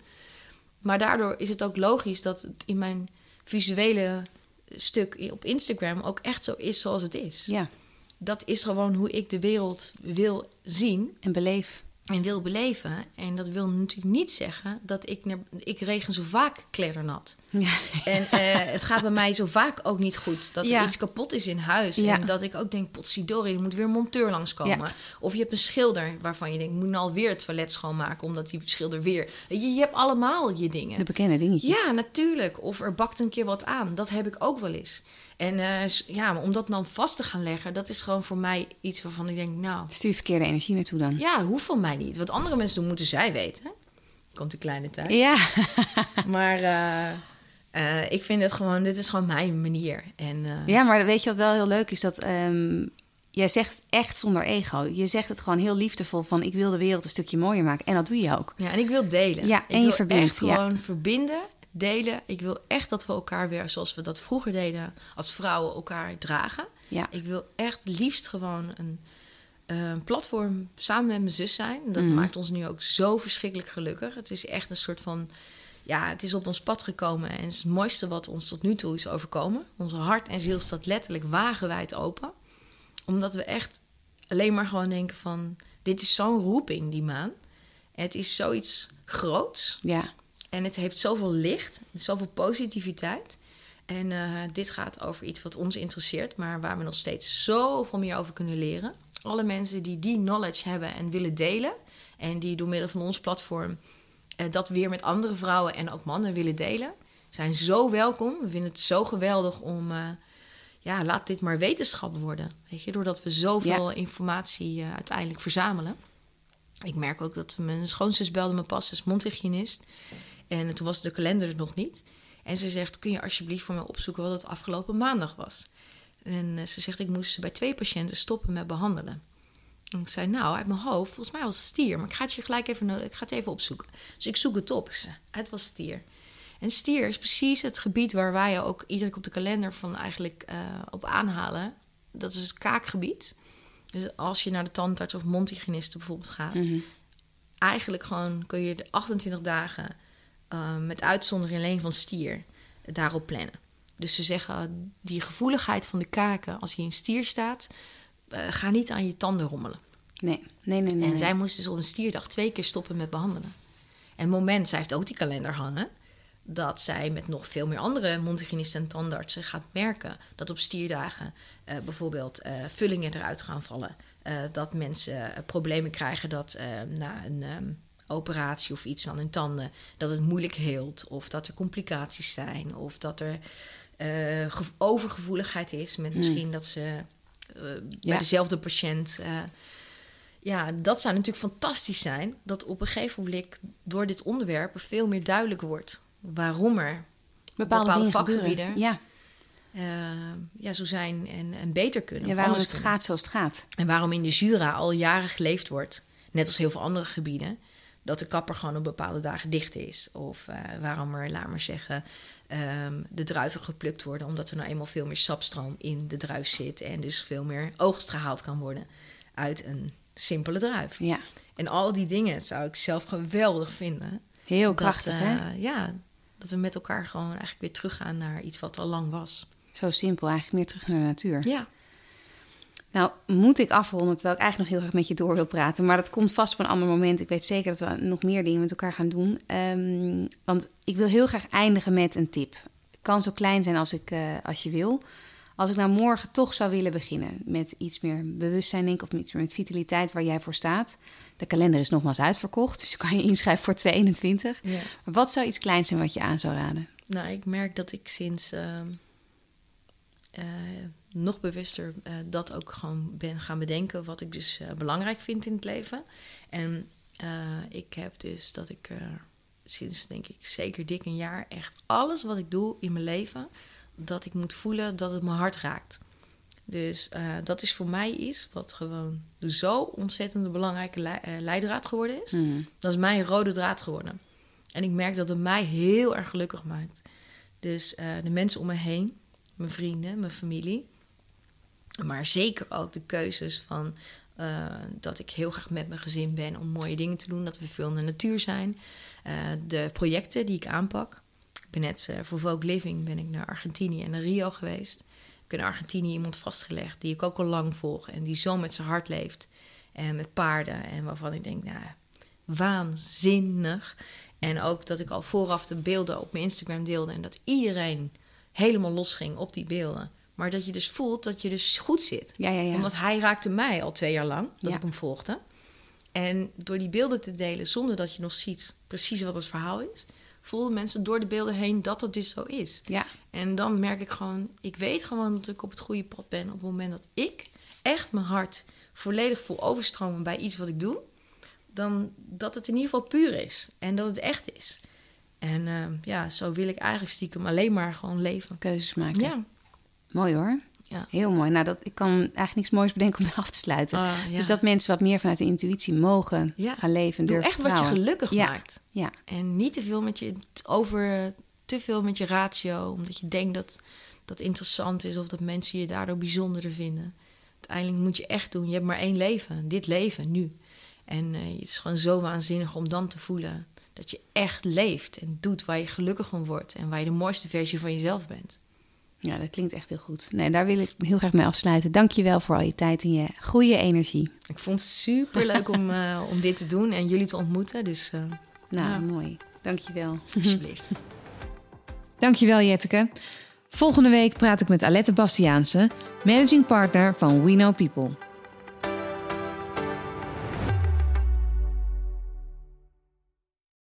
Maar daardoor is het ook logisch dat het in mijn visuele stuk op Instagram ook echt zo is zoals het is. Ja. Dat is gewoon hoe ik de wereld wil zien En beleef. En wil beleven. En dat wil natuurlijk niet zeggen dat ik... naar- Ik regen zo vaak kleddernat. Ja. En eh, het gaat bij mij zo vaak ook niet goed. Dat er Ja. iets kapot is in huis. Ja. En dat ik ook denk, potsidori, er moet weer een monteur langskomen. Of je hebt een schilder waarvan je denkt, moet nou alweer het toilet schoonmaken... omdat die schilder weer... Je, je hebt allemaal je dingen. De bekende dingetjes. Ja, natuurlijk. Of er bakt een keer wat aan. Dat heb ik ook wel eens. En eh, ja, om dat dan vast te gaan leggen... dat is gewoon voor mij iets waarvan ik denk, nou... Stuur je verkeerde energie naartoe dan. Ja, hoeft van mij niet. Wat andere mensen doen, moeten zij weten. Komt de kleine thuis. Ja. Maar eh, eh, ik vind het gewoon, dit is gewoon mijn manier. En Ja, maar weet je wat wel heel leuk is? Dat ehm, jij zegt echt zonder ego. Je zegt het gewoon heel liefdevol van... ik wil de wereld een stukje mooier maken. En dat doe je ook. ja, en ik wil delen. Ja, ik en je verbindt, echt ja. gewoon verbinden, delen. Ik wil echt dat we elkaar weer, zoals we dat vroeger deden, als vrouwen elkaar dragen. Ja. Ik wil echt liefst gewoon een, platform samen met mijn zus zijn. Dat Mhm. maakt ons nu ook zo verschrikkelijk gelukkig. Het is echt een soort van... Ja, het is op ons pad gekomen. En het is het mooiste wat ons tot nu toe is overkomen. Onze hart en ziel staat letterlijk wagenwijd open. Omdat we echt alleen maar gewoon denken van... Dit is zo'n roeping, die maan. Het is zoiets groots. Ja. En het heeft zoveel licht, zoveel positiviteit. En eh, dit gaat over iets wat ons interesseert, maar waar we nog steeds zoveel meer over kunnen leren. Alle mensen die die knowledge hebben en willen delen, en die door middel van ons platform eh, dat weer met andere vrouwen en ook mannen willen delen, zijn zo welkom. We vinden het zo geweldig om, eh, ja, laat dit maar wetenschap worden. Weet je, doordat we zoveel informatie uiteindelijk verzamelen. Ik merk ook dat mijn schoonzus belde me pas als mondhygiënist. En toen was de kalender er nog niet. En ze zegt, kun je alsjeblieft voor mij opzoeken wat het afgelopen maandag was? En eh, ze zegt, ik moest bij twee patiënten stoppen met behandelen. En ik zei, nou, uit mijn hoofd, volgens mij was het stier. Maar ik ga het je gelijk even, ik ga het even opzoeken. Dus ik zoek het op. Ik zei, het was stier. En stier is precies het gebied waar wij ook iedere keer op de kalender van eigenlijk eh, op aanhalen. Dat is het kaakgebied. Dus als je naar de tandarts of mondhygiëniste bijvoorbeeld gaat, Mhm. eigenlijk gewoon kun je de 28 dagen eh, met uitzondering alleen van stier daarop plannen. Dus ze zeggen, die gevoeligheid van de kaken, als hij in stier staat, eh, ga niet aan je tanden rommelen. Nee, nee, nee, nee. En nee. zij moest dus op een stierdag twee keer stoppen met behandelen. En het moment, zij heeft ook die kalender hangen, dat zij met nog veel meer andere mondhygiënisten en tandartsen gaat merken dat op stierdagen eh, bijvoorbeeld eh, vullingen eruit gaan vallen. Dat mensen problemen krijgen dat na een ehm, operatie of iets aan hun tanden, dat het moeilijk heelt. Of dat er complicaties zijn. Of dat er eh, ge- overgevoeligheid is met misschien dat ze eh, bij dezelfde patiënt. eh, ja, dat zou natuurlijk fantastisch zijn. Dat op een gegeven moment door dit onderwerp er veel meer duidelijk wordt. waarom er Bepaalde, vakgebieden gebeuren. Ja. ja, zo zijn en, en beter kunnen. of waarom het kunnen. gaat zoals het gaat. En waarom in de Jura al jaren geleefd wordt, net als heel veel andere gebieden, dat de kapper gewoon op bepaalde dagen dicht is. Of eh, waarom er, laat maar zeggen, ehm, de druiven geplukt worden, omdat er nou eenmaal veel meer sapstroom in de druif zit en dus veel meer oogst gehaald kan worden uit een simpele druif. Ja, En al die dingen zou ik zelf geweldig vinden. heel Dat, krachtig eh, hè? Ja, dat we met elkaar gewoon eigenlijk weer teruggaan naar iets wat al lang was. Zo simpel, eigenlijk meer terug naar de natuur. Ja, Nou, moet ik afronden, terwijl ik eigenlijk nog heel graag met je door wil praten. Maar dat komt vast op een ander moment. Ik weet zeker dat we nog meer dingen met elkaar gaan doen. Ehm, want ik wil heel graag eindigen met een tip. Het kan zo klein zijn als, ik, eh, als je wil. Als ik nou morgen toch zou willen beginnen met iets meer bewustzijn, denk ik, of iets meer met vitaliteit waar jij voor staat. De kalender is nogmaals uitverkocht, dus je kan je inschrijven voor 2021. ja. Maar wat zou iets kleins zijn wat je aan zou raden? Nou, ik merk dat ik sinds ehm, eh, nog bewuster eh, dat ook gewoon ben gaan bedenken wat ik dus eh, belangrijk vind in het leven. En ik heb dus dat ik sinds denk ik zeker dik een jaar echt alles wat ik doe in mijn leven, dat ik moet voelen dat het mijn hart raakt. Dus dat is voor mij iets wat gewoon zo ontzettend belangrijke lei- leidraad geworden is. Hmm. Dat is mijn rode draad geworden. En ik merk dat het mij heel erg gelukkig maakt. Dus de mensen om me heen, mijn vrienden, mijn familie. Maar zeker ook de keuzes van eh, dat ik heel graag met mijn gezin ben om mooie dingen te doen. Dat we veel in de natuur zijn. Eh, de projecten die ik aanpak. Ik ben net eh, voor Vogue Living ben ik naar Argentinië en naar Rio geweest. Ik heb in Argentinië iemand vastgelegd die ik ook al lang volg. En die zo met zijn hart leeft. En met paarden. En waarvan ik denk, nou, waanzinnig. En ook dat ik al vooraf de beelden op mijn Instagram deelde. En dat iedereen helemaal losging op die beelden. Maar dat je dus voelt dat je dus goed zit. Ja, ja, ja. Omdat hij raakte mij al twee jaar lang, dat ik hem volgde. En door die beelden te delen, zonder dat je nog ziet precies wat het verhaal is... voelden mensen door de beelden heen dat het dus zo is. Ja, En dan merk ik gewoon, ik weet gewoon dat ik op het goede pad ben... op het moment dat ik echt mijn hart volledig voel overstromen bij iets wat ik doe... dan dat het in ieder geval puur is en dat het echt is. En eh, ja, zo wil ik eigenlijk stiekem alleen maar gewoon leven. keuzes maken. Ja. Mooi hoor. Ja. Heel mooi. Nou, dat, ik kan eigenlijk niks moois bedenken om af te sluiten. Ah, ja. Dus dat mensen wat meer vanuit de intuïtie mogen Ja. gaan leven en Doe durven echt wat je gelukkig maakt. Ja, En niet te veel met je over te veel met je ratio, omdat je denkt dat dat interessant is of dat mensen je daardoor bijzonderder vinden. Uiteindelijk moet je echt doen. Je hebt maar één leven, dit leven nu. En eh, het is gewoon zo waanzinnig om dan te voelen dat je echt leeft en doet waar je gelukkig van wordt en waar je de mooiste versie van jezelf bent. ja, dat klinkt echt heel goed. Nee, daar wil ik heel graag mee afsluiten. Dank je wel voor al je tijd en je goede energie. Ik vond het super leuk om, eh, om dit te doen en jullie te ontmoeten. Dus eh, Nou, Ja. mooi. Dank je wel. alsjeblieft. Dankjewel Jetteke. Volgende week praat ik met Alette Bastiaanse, managing partner van We Know People.